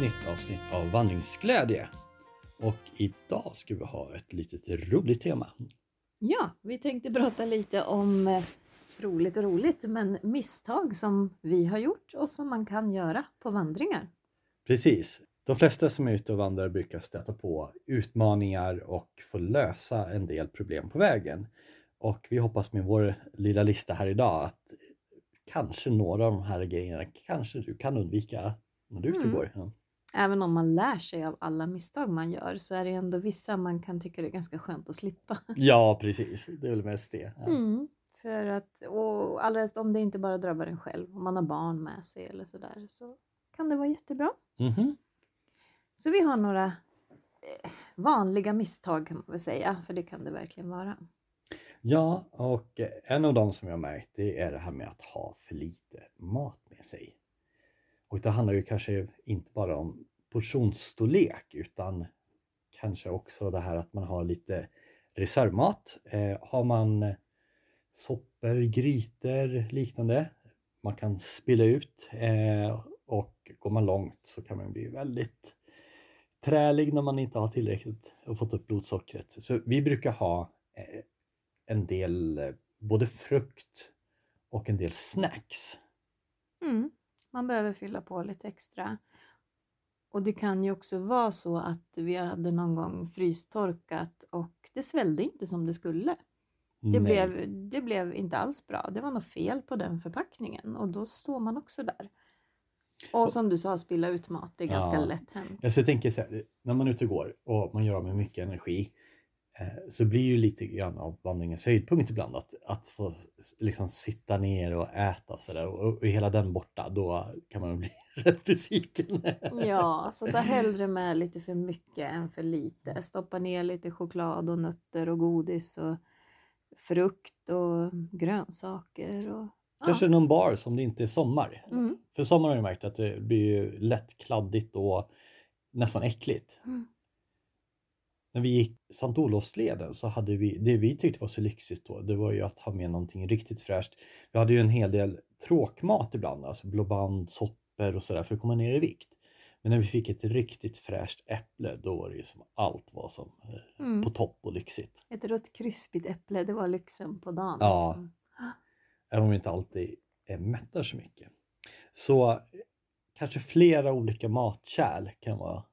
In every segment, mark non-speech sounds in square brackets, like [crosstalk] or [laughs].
nytt avsnitt av Vandringsglädje. Och idag ska vi ha ett litet roligt tema. Ja, vi tänkte prata lite om eh, roligt och roligt, men misstag som vi har gjort och som man kan göra på vandringar. Precis. De flesta som är ute och vandrar brukar stöta på utmaningar och få lösa en del problem på vägen. Och vi hoppas med vår lilla lista här idag att kanske några av de här grejerna kanske du kan undvika när du är ute och Mm. går. Även om man lär sig av alla misstag man gör så är det ändå vissa man kan tycka det är ganska skönt att slippa. ja, precis. Det är väl mest det. Ja. Mm. För att, och allra helst om det inte bara drabbar en själv, om man har barn med sig eller sådär så kan det vara jättebra. Mhm. Så vi har några eh, vanliga misstag kan man väl säga, för det kan det verkligen vara. Ja, och en av dem som jag märkt det är det här med att ha för lite mat med sig. Och det handlar ju kanske inte bara om portionsstorlek utan kanske också det här att man har lite reservmat. Eh, har man soppor, grytor, liknande. Man kan spilla ut eh, och går man långt så kan man bli väldigt trälig när man inte har tillräckligt och fått upp blodsockret. Så vi brukar ha eh, en del eh, både frukt och en del snacks. Mm. Man behöver fylla på lite extra. Och det kan ju också vara så att vi hade någon gång frystorkat och det svällde inte som det skulle. Det, Nej. blev, det blev inte alls bra. Det var något fel på den förpackningen och då står man också där. Och som du sa, spilla ut mat, det är ganska Ja. lätt hänt. Alltså jag tänker så här, när man är ute och går och man gör av med mycket energi så blir ju lite grann av vandringens höjdpunkt ibland att, att få liksom sitta ner och äta så där och, och hela den borta då kan man bli [laughs] rätt besviken. Ja, [laughs] så ta hellre med lite för mycket än för lite. Stoppa ner lite choklad och nötter och godis och frukt och grönsaker. Och, Kanske någon bar som det inte är sommar. Mm. För sommar har jag märkt att det blir lätt kladdigt och nästan äckligt. Mm. När vi gick Sankt Olofsleden så hade vi, det vi tyckte var så lyxigt då, det var ju att ha med någonting riktigt fräscht. Vi hade ju en hel del tråkmat ibland, alltså blåband, soppor och sådär för att komma ner i vikt. Men när vi fick ett riktigt fräscht äpple, då var det ju som allt var som eh, Mm. på topp och lyxigt. Ett rött krispigt äpple, det var lyxen på dagen. Ja. liksom. Även om vi inte alltid mättar så mycket. Så kanske flera olika matkärl kan vara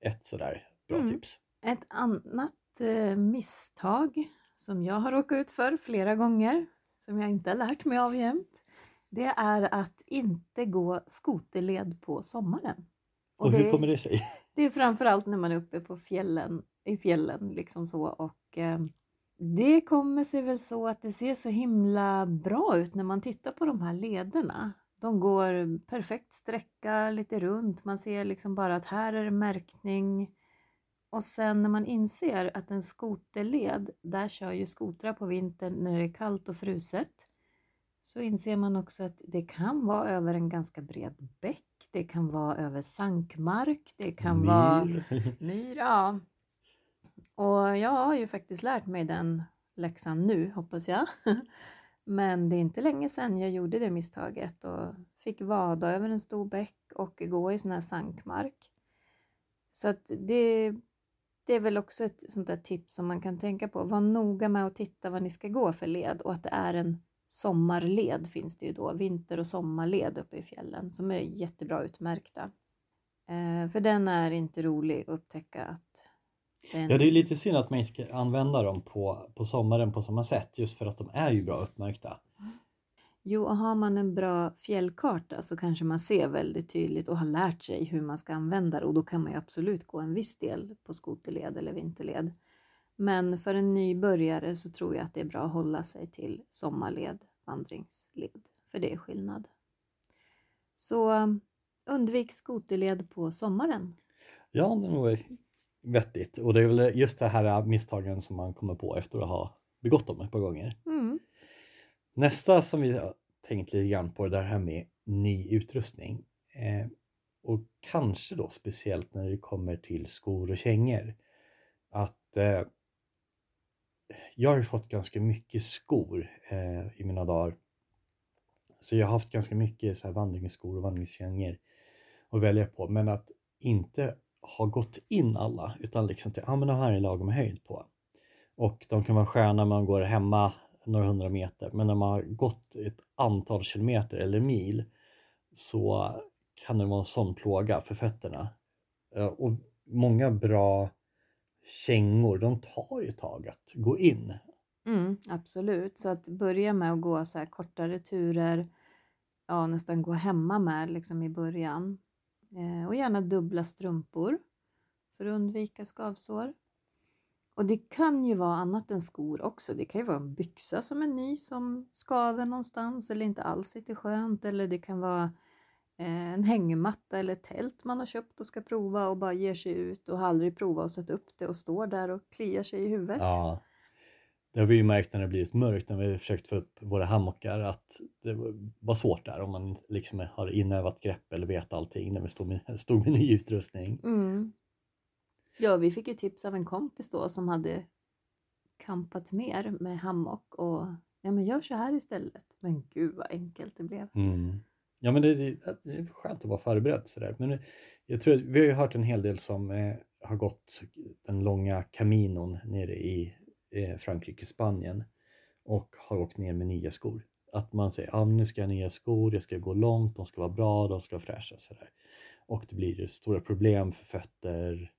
ett sådär bra Mm. tips. Ett annat eh, misstag som jag har råkat ut för flera gånger, som jag inte har lärt mig av jämt, det är att inte gå skoterled på sommaren. Och, hur kommer det sig? [laughs] Det är framförallt när man är uppe på fjällen, i fjällen liksom så och eh, det kommer sig väl så att det ser så himla bra ut när man tittar på de här lederna. De går perfekt sträcka lite runt, man ser liksom bara att här är det märkning. Och sen när man inser att en skoterled, där kör ju skotrar på vintern när det är kallt och fruset. Så inser man också att det kan vara över en ganska bred bäck, det kan vara över sankmark, det kan vara Myr. [laughs] myr. Ja. Och jag har ju faktiskt lärt mig den läxan nu, hoppas jag. [laughs] Men det är inte länge sedan jag gjorde det misstaget och fick vada över en stor bäck och gå i sån här sankmark. Så att det, det är väl också ett sånt där tips som man kan tänka på. Var noga med att titta vad ni ska gå för led och att det är en sommarled finns det ju då, vinter och sommarled uppe i fjällen som är jättebra utmärkta. Eh, för den är inte rolig att upptäcka att den... Ja, det är lite synd att man inte kan använda dem på, på sommaren på samma sätt just för att de är ju bra uppmärkta. Jo, och har man en bra fjällkarta så kanske man ser väldigt tydligt och har lärt sig hur man ska använda det och då kan man ju absolut gå en viss del på skoterled eller vinterled. Men för en nybörjare så tror jag att det är bra att hålla sig till sommarled, vandringsled, för det är skillnad. Så um, undvik skoterled på sommaren. Ja, det är nog vettigt. Och det är väl just det här misstagen som man kommer på efter att ha begått dem ett par gånger. Mm. Nästa som vi har tänkt lite grann på är det här med ny utrustning. Eh, och kanske då speciellt när det kommer till skor och kängor. Att eh, jag har ju fått ganska mycket skor eh, i mina dagar. Så jag har haft ganska mycket så här vandringsskor och vandringskängor. att välja på. Men att inte ha gått in alla utan liksom till, ja men de här är lagom höjd på. Och de kan vara sköna när man går hemma några hundra meter men när man har gått ett antal kilometer eller mil så kan det vara en sån plåga för fötterna. Och många bra kängor, de tar ju ett tag att gå in. Mm, absolut, så att börja med att gå så här kortare turer, ja nästan gå hemma med liksom i början. Eh, och gärna dubbla strumpor för att undvika skavsår. Och det kan ju vara annat än skor också. Det kan ju vara en byxa som är ny som skaver någonstans eller inte alls sitter skönt eller det kan vara eh, en hängmatta eller tält man har köpt och ska prova och bara ger sig ut och har aldrig provat att sätta upp det och står där och kliar sig i huvudet. Ja, det har vi ju märkt när det blivit mörkt när vi försökt få upp våra hammockar att det var svårt där om man liksom har inövat grepp eller vet allting när vi stod med, stod med ny utrustning. Mm. Ja, vi fick ju tips av en kompis då som hade kampat mer med hammock och ja men gör så här istället. Men gud vad enkelt det blev. Mm. Ja men det, det, det, är skönt att vara förberedd sådär. Men jag tror att vi har ju hört en hel del som eh, har gått den långa kaminon nere i eh, Frankrike, Spanien och har åkt ner med nya skor. Att man säger, ja nu ska jag ha nya skor, jag ska gå långt, de ska vara bra, de ska vara fräscha sådär. Och det blir stora problem för fötter,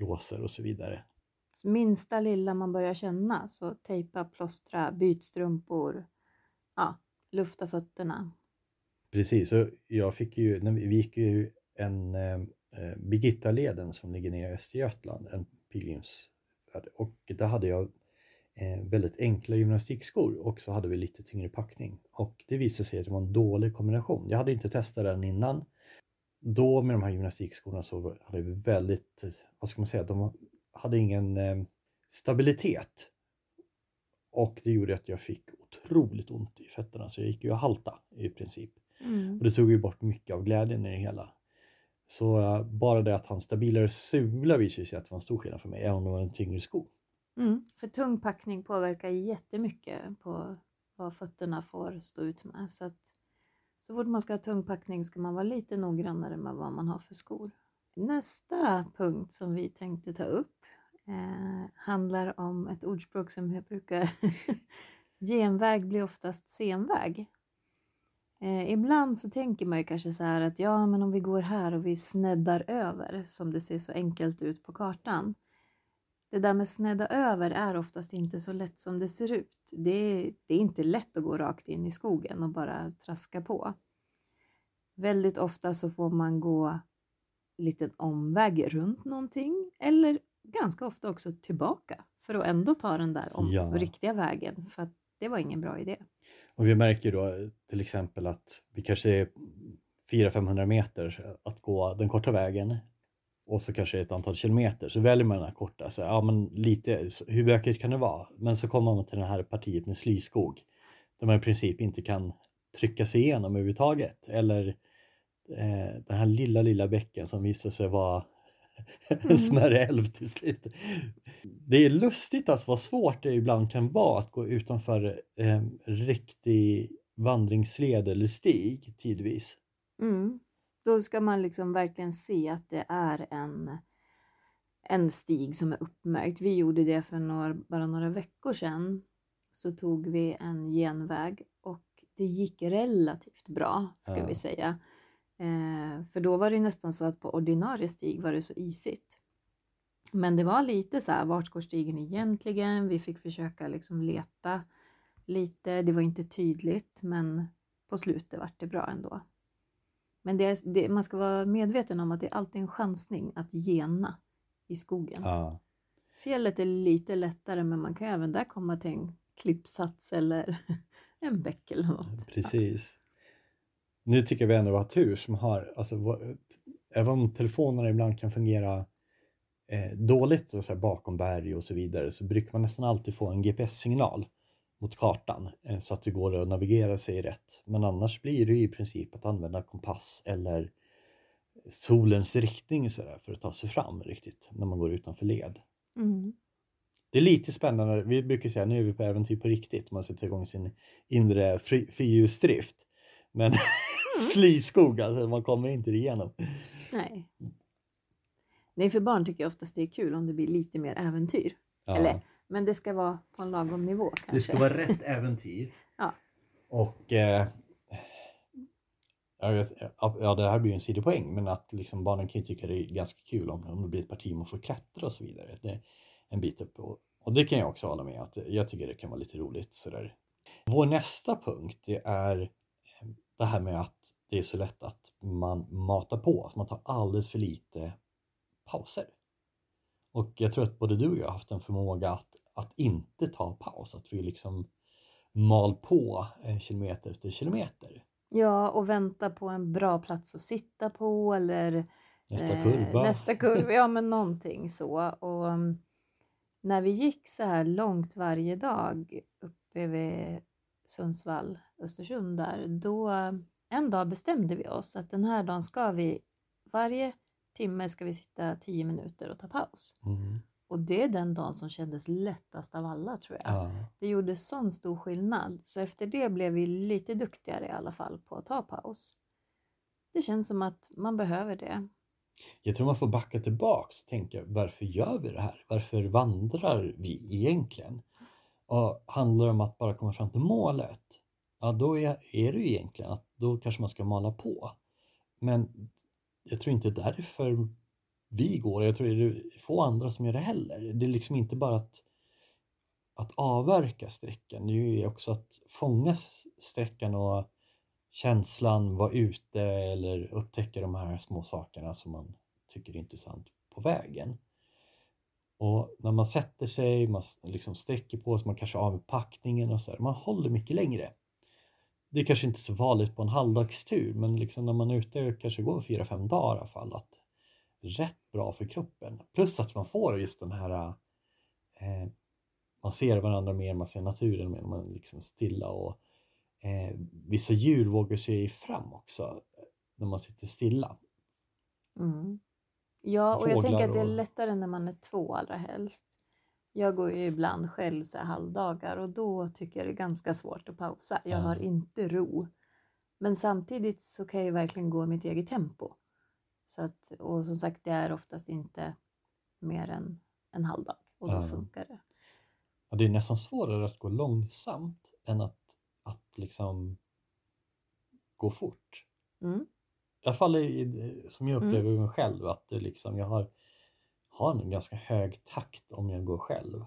blåsor och så vidare. Så minsta lilla man börjar känna, så tejpa, plåstra, byt strumpor, ja, lufta fötterna. Precis, och jag fick ju, när vi, vi gick ju en eh, eh Birgittaleden som ligger nere i Östergötland, en pilgrimsfärd och där hade jag eh, väldigt enkla gymnastikskor och så hade vi lite tyngre packning och det visade sig att det var en dålig kombination. Jag hade inte testat den innan. Då med de här gymnastikskorna så hade vi väldigt vad ska man säga, de hade ingen eh, stabilitet. Och det gjorde att jag fick otroligt ont i fötterna så jag gick ju och halta i princip. Mm. Och det tog ju bort mycket av glädjen i det hela. Så uh, bara det att ha en stabilare sula visade sig att det var en stor skillnad för mig, även om det var en tyngre sko. Mm. För tung packning påverkar jättemycket på vad fötterna får stå ut med. Så att så fort man ska ha tung packning ska man vara lite noggrannare med vad man har för skor. Nästa punkt som vi tänkte ta upp eh, handlar om ett ordspråk som jag brukar [laughs] Genväg blir oftast senväg. Eh, ibland så tänker man ju kanske så här att ja, men om vi går här och vi sneddar över som det ser så enkelt ut på kartan. Det där med snedda över är oftast inte så lätt som det ser ut. Det är, det är inte lätt att gå rakt in i skogen och bara traska på. Väldigt ofta så får man gå liten omväg runt någonting eller ganska ofta också tillbaka för att ändå ta den där om, ja. riktiga vägen för att det var ingen bra idé. Och vi märker då till exempel att vi kanske är 400-500 meter att gå den korta vägen och så kanske ett antal kilometer så väljer man den här korta. Så, ja, men lite, hur bökigt kan det vara? Men så kommer man till det här partiet med slyskog där man i princip inte kan trycka sig igenom överhuvudtaget eller eh, den här lilla, lilla bäcken som visade sig vara [laughs] en mm. smärre älv till slut. Det är lustigt alltså vad svårt det ibland kan vara att gå utanför eh, riktig vandringsled eller stig tidvis. Mm. Då ska man liksom verkligen se att det är en, en stig som är uppmärkt. Vi gjorde det för några, bara några veckor sedan. Så tog vi en genväg och det gick relativt bra ska ja. vi säga. Eh, för då var det nästan så att på ordinarie stig var det så isigt. Men det var lite så här, vart går stigen egentligen? Vi fick försöka liksom leta lite. Det var inte tydligt, men på slutet vart det bra ändå. Men det, det, man ska vara medveten om att det är alltid en chansning att gena i skogen. Ja. Fjället är lite lättare, men man kan även där komma till en klippsats eller [laughs] en bäck eller något. Precis. Nu tycker vi ändå att vi har tur som har, alltså, även om telefonerna ibland kan fungera eh, dåligt och så bakom berg och så vidare så brukar man nästan alltid få en GPS-signal mot kartan eh, så att det går att navigera sig rätt. Men annars blir det i princip att använda kompass eller solens riktning så där, för att ta sig fram riktigt när man går utanför led. Mm. Det är lite spännande, vi brukar säga nu är vi på äventyr på riktigt, man sätter igång sin inre fyrhjulsdrift. Men [laughs] slyskog, alltså man kommer inte igenom. Nej. Nej, för barn tycker jag oftast det är kul om det blir lite mer äventyr. Ja. Eller, men det ska vara på en lagom nivå kanske. Det ska vara rätt äventyr. [laughs] Ja. Och eh, jag vet, ja, det här blir ju en sidopoäng, men att liksom barnen kan ju tycka det är ganska kul om, om det blir ett parti man får klättra och så vidare. Det är en bit upp och, och det kan jag också hålla med att jag tycker det kan vara lite roligt sådär. Vår nästa punkt det är det här med att det är så lätt att man matar på, att man tar alldeles för lite pauser. Och jag tror att både du och jag har haft en förmåga att, att inte ta paus, att vi liksom mal på eh, kilometer efter kilometer. Ja, och vänta på en bra plats att sitta på eller Nästa eh, kurva. nästa kurva, [laughs] ja men någonting så. Och um, när vi gick så här långt varje dag uppe vid Sundsvall, Östersund där, då en dag bestämde vi oss att den här dagen ska vi, varje timme ska vi sitta tio minuter och ta paus. Mm. Och det är den dagen som kändes lättast av alla tror jag. Ja. Det gjorde sån stor skillnad. Så efter det blev vi lite duktigare i alla fall på att ta paus. Det känns som att man behöver det. Jag tror man får backa tillbaks och tänka varför gör vi det här? Varför vandrar vi egentligen? Och handlar det om att bara komma fram till målet? Ja, då är, är det ju egentligen att då kanske man ska mala på. Men jag tror inte därför vi går. Jag tror det är få andra som gör det heller. Det är liksom inte bara att, att avverka sträckan. Det är ju också att fånga sträckan och känslan, vara ute eller upptäcka de här små sakerna som man tycker är intressant på vägen. Och när man sätter sig, man liksom sträcker på sig, man kanske av med packningen och så här, man håller mycket längre. Det är kanske inte så vanligt på en halvdagstur, men liksom när man är ute och kanske går fyra fem dagar i alla fall, att rätt bra för kroppen. Plus att man får just den här, eh, man ser varandra mer, man ser naturen mer, man är liksom stilla och eh, vissa djur vågar sig fram också eh, när man sitter stilla. Mm. Ja, och jag tänker att det är lättare när man är två allra helst. Jag går ju ibland själv så här halvdagar och då tycker jag det är ganska svårt att pausa. Jag Ja. har inte ro. Men samtidigt så kan jag ju verkligen gå i mitt eget tempo. Så att, och som sagt, det är oftast inte mer än en halvdag och då Ja. funkar det. Och det är nästan svårare att gå långsamt än att, att liksom gå fort. Mm. I alla fall i, som jag Mm. upplever mig själv att det liksom, jag har, har en ganska hög takt om jag går själv.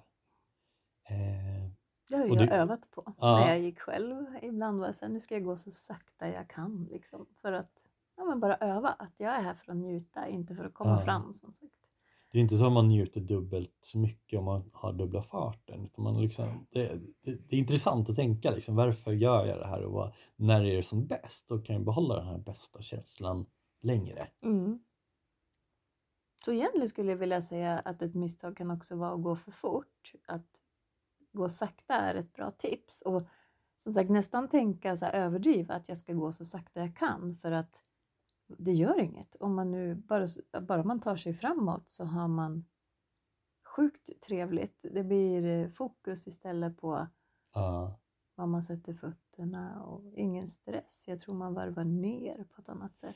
Eh, Det har jag det- övat på Ja. när jag gick själv. Ibland var det så här, nu ska jag gå så sakta jag kan liksom. För att ja, men bara öva att jag är här för att njuta, inte för att komma Ja. fram som sagt. Det är inte så att man njuter dubbelt så mycket om man har dubbla farten. Utan man liksom, det, det, det är intressant att tänka liksom, varför gör jag det här och vad, när är det som bäst? Då kan jag behålla den här bästa känslan längre. Mm. Så egentligen skulle jag vilja säga att ett misstag kan också vara att gå för fort. Att gå sakta är ett bra tips. Och som sagt nästan tänka så här, överdriva att jag ska gå så sakta jag kan för att det gör inget. Om man nu bara, bara man tar sig framåt så har man sjukt trevligt. Det blir eh, fokus istället på Ja. var man sätter fötterna och ingen stress. Jag tror man varvar ner på ett annat sätt.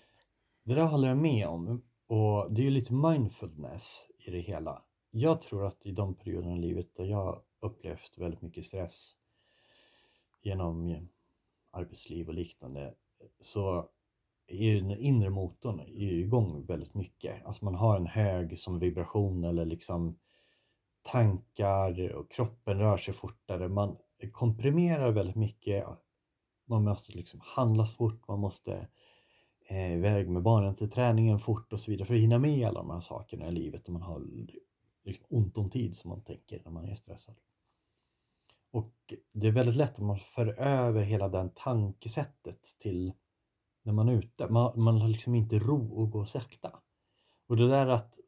Det där håller jag med om. Och det är ju lite mindfulness i det hela. Jag tror att i de perioderna i livet där jag upplevt väldigt mycket stress genom eh, arbetsliv och liknande så den inre motorn är ju igång väldigt mycket. Alltså man har en hög som vibration eller liksom tankar och kroppen rör sig fortare. Man komprimerar väldigt mycket. Man måste liksom handla fort, man måste eh, iväg med barnen till träningen fort och så vidare för att hinna med alla de här sakerna i livet och man har liksom ont om tid som man tänker när man är stressad. Och det är väldigt lätt om man för över hela det tankesättet till när man är ute. Man, man har liksom inte ro att gå sakta. Och det där att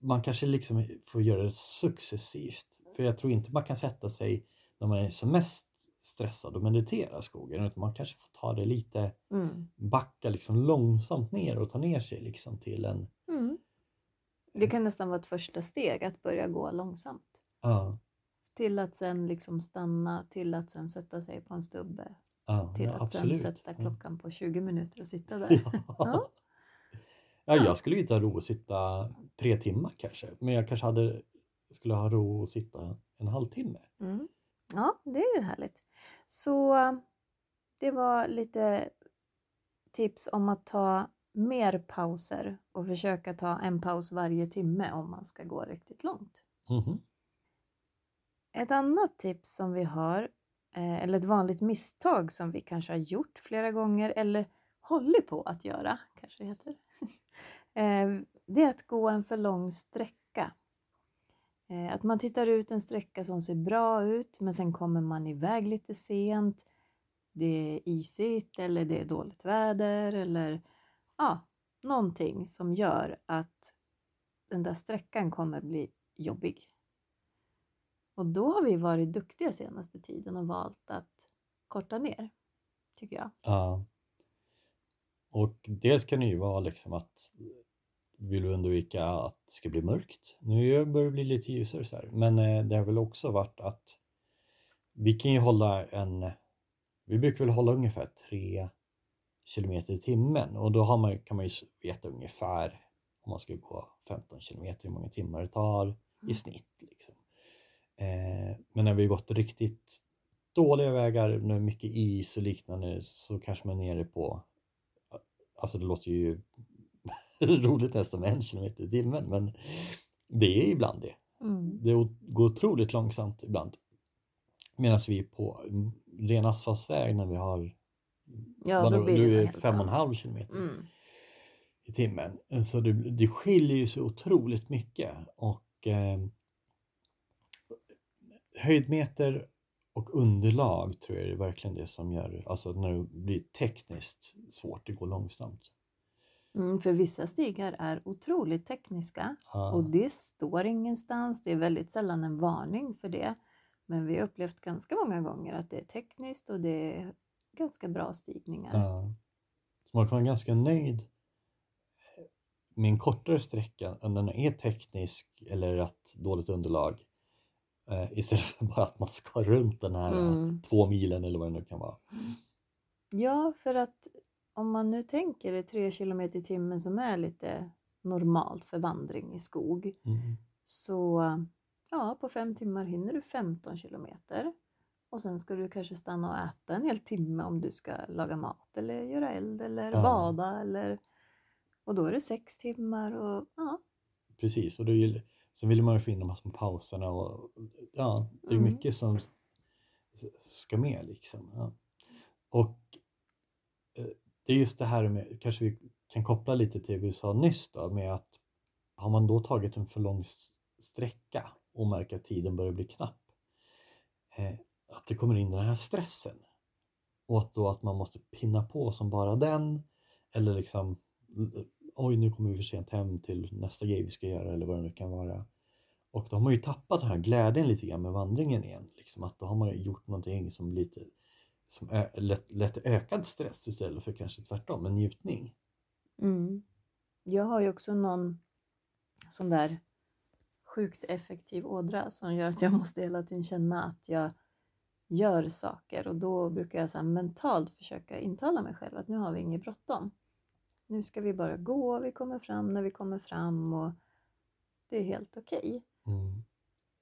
man kanske liksom får göra det successivt. För jag tror inte man kan sätta sig när man är som mest stressad och meditera i skogen. Utan man kanske får ta det lite, Mm. backa liksom långsamt ner och ta ner sig liksom till en... Mm. Det kan nästan vara ett första steg att börja gå långsamt. Ja, Till att sen liksom stanna, till att sen sätta sig på en stubbe. Ja, Till att absolut. sen sätta klockan på 20 minuter och sitta där. [laughs] Ja. Ja. Ja, jag skulle inte ha ro att sitta tre timmar kanske, men jag kanske hade, skulle ha ro att sitta en halvtimme. Mm. Ja, det är ju härligt. Så det var lite tips om att ta mer pauser och försöka ta en paus varje timme om man ska gå riktigt långt. Mhm. Ett annat tips som vi har, Eh, eller ett vanligt misstag som vi kanske har gjort flera gånger eller håller på att göra, kanske det heter, [laughs] eh, det är att gå en för lång sträcka. Eh, att man tittar ut en sträcka som ser bra ut men sen kommer man iväg lite sent. Det är isigt eller det är dåligt väder eller ja, någonting som gör att den där sträckan kommer bli jobbig. Och då har vi varit duktiga senaste tiden och valt att korta ner, tycker jag. Ja. Och dels kan det ju vara liksom att vill du undvika att det ska bli mörkt. Nu börjar det bli lite ljusare så här. Men eh, det har väl också varit att vi kan ju hålla en, vi brukar väl hålla ungefär 3 kilometer i timmen och då man, kan man ju veta ungefär om man ska gå 15 kilometer hur många timmar det tar i Mm. snitt. Eh, men när vi gått riktigt dåliga vägar med mycket is och liknande så kanske man är nere på, alltså det låter ju [laughs] roligt nästan med en kilometer i timmen men det är ibland det. Mm. Det går otroligt långsamt ibland. Medan vi på ren asfaltsväg när vi har Ja, då blir det är fem och en halv kilometer Mm. i timmen. Så det, det skiljer ju så otroligt mycket och eh, höjdmeter och underlag tror jag är verkligen det som gör, alltså när det blir tekniskt svårt, det går långsamt. Mm, för vissa stigar är otroligt tekniska Ja. och det står ingenstans. Det är väldigt sällan en varning för det. Men vi har upplevt ganska många gånger att det är tekniskt och det är ganska bra stigningar. Ja. Så man kan vara ganska nöjd med en kortare sträcka än den är teknisk eller att dåligt underlag eh, istället för bara att man ska runt den här eh, Mm. två milen eller vad det nu kan vara. Ja, för att om man nu tänker det 3 km i timmen som är lite normalt för vandring i skog Mm. så ja, på fem timmar hinner du 15 kilometer. Och sen ska du kanske stanna och äta en hel timme om du ska laga mat eller göra eld eller Ja. bada eller och då är det sex timmar och ja. Precis, och vill, sen vill man ju få in de här små pauserna och ja, det är Mm. mycket som ska med liksom. Ja. Och eh, det är just det här med, kanske vi kan koppla lite till det vi sa nyss då, med att har man då tagit en för lång sträcka och märker att tiden börjar bli knapp, eh, att det kommer in den här stressen. Och att då att man måste pinna på som bara den, eller liksom oj nu kommer vi för sent hem till nästa grej vi ska göra eller vad det nu kan vara. Och då har man ju tappat den här glädjen lite grann med vandringen igen. Liksom att då har man ju gjort någonting som lite som ö- lätt, lätt ökad stress istället för kanske tvärtom, en njutning. Mm. Jag har ju också någon sån där sjukt effektiv ådra som gör att jag måste hela tiden känna att jag gör saker och då brukar jag så mentalt försöka intala mig själv att nu har vi inget bråttom. Nu ska vi bara gå, vi kommer fram när vi kommer fram och det är helt okej. Mm.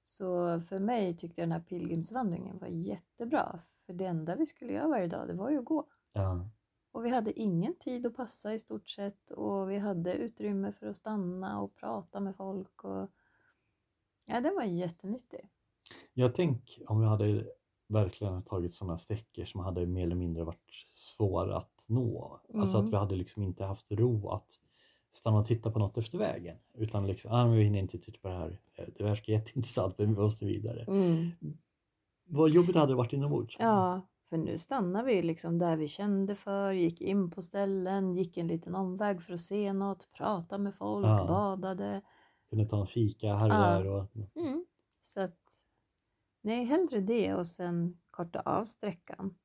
Så för mig tyckte jag den här pilgrimsvandringen var jättebra för det enda vi skulle göra varje dag det var ju att gå. Ja. Och vi hade ingen tid att passa i stort sett och vi hade utrymme för att stanna och prata med folk. Och... Ja, den var jättenyttig. Jag tänk om vi hade verkligen tagit sådana sträckor som hade mer eller mindre varit svåra att nå. Alltså Mm. att vi hade liksom inte haft ro att stanna och titta på något efter vägen. Utan liksom, ah, men vi hinner inte titta på det här. Eh, Det verkar jätteintressant men vi måste vidare. Vad jobbigt det hade varit inombords. Ja, för nu stannar vi liksom där vi kände för, gick in på ställen, gick en liten omväg för att se något, prata med folk, Ja. badade. Kunde ta en fika här och Ja. där. Och, Mm. Så att, nej, hellre det och sen korta av sträckan.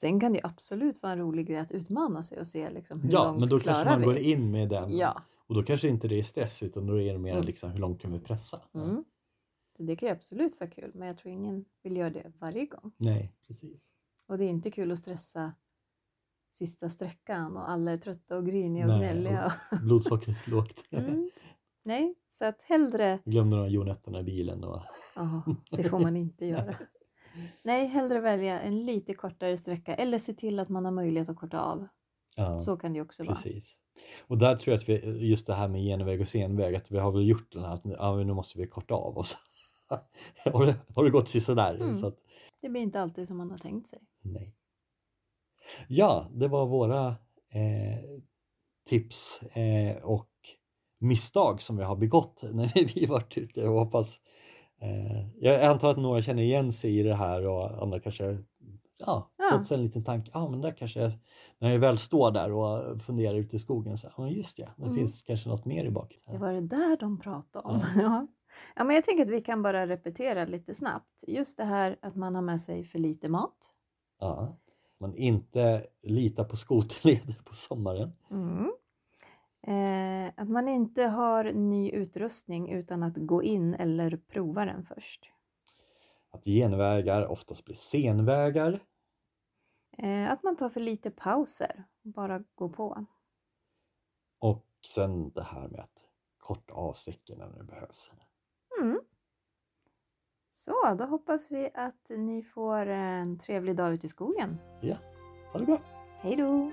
Sen kan det absolut vara en rolig grej att utmana sig och se liksom hur ja, långt men då kanske man går vi. in med den. Ja. Och då kanske inte det är stress utan då är det mer Mm. liksom hur långt kan vi pressa? Mm. Det kan ju absolut vara kul, men jag tror ingen vill göra det varje gång. Nej, precis. Och det är inte kul att stressa sista sträckan och alla är trötta och griniga och Nej, gnälliga. [laughs] Blodsockret är lågt. Mm. [laughs] Nej, så att hellre, Glömde några jordnötterna i bilen. Och... ja, det får man inte [laughs] göra. Nej, hellre välja en lite kortare sträcka eller se till att man har möjlighet att korta av. Ja, Så kan det också vara. precis. Och där tror jag att vi, just det här med genväg och senväg, att vi har väl gjort den här att ja, nu måste vi korta av oss. [laughs] har, det, har det gått sådär? Mm. Så att, Det blir inte alltid som man har tänkt sig. nej. Ja, det var våra eh, tips eh, och misstag som vi har begått när [laughs] vi varit ute och hoppas jag antar att några känner igen sig i det här och andra kanske ja, Ja. fått sig en liten tanke, ja men där kanske när jag väl står där och funderar ute i skogen så men just det, det Mm. finns kanske något mer i bak. Det var det där de pratade om. Ja. [laughs] Ja. Ja, men jag tänker att vi kan bara repetera lite snabbt. Just det här att man har med sig för lite mat. Ja. Man inte litar på skoterleder på sommaren. Mm. Eh, att man inte har ny utrustning utan att gå in eller prova den först. Att genvägar oftast blir senvägar. Eh, att man tar för lite pauser, bara gå på. Och sen det här med att korta av sträckorna när det behövs. Mm. Så, då hoppas vi att ni får en trevlig dag ute i skogen. Ha det bra! Hej då!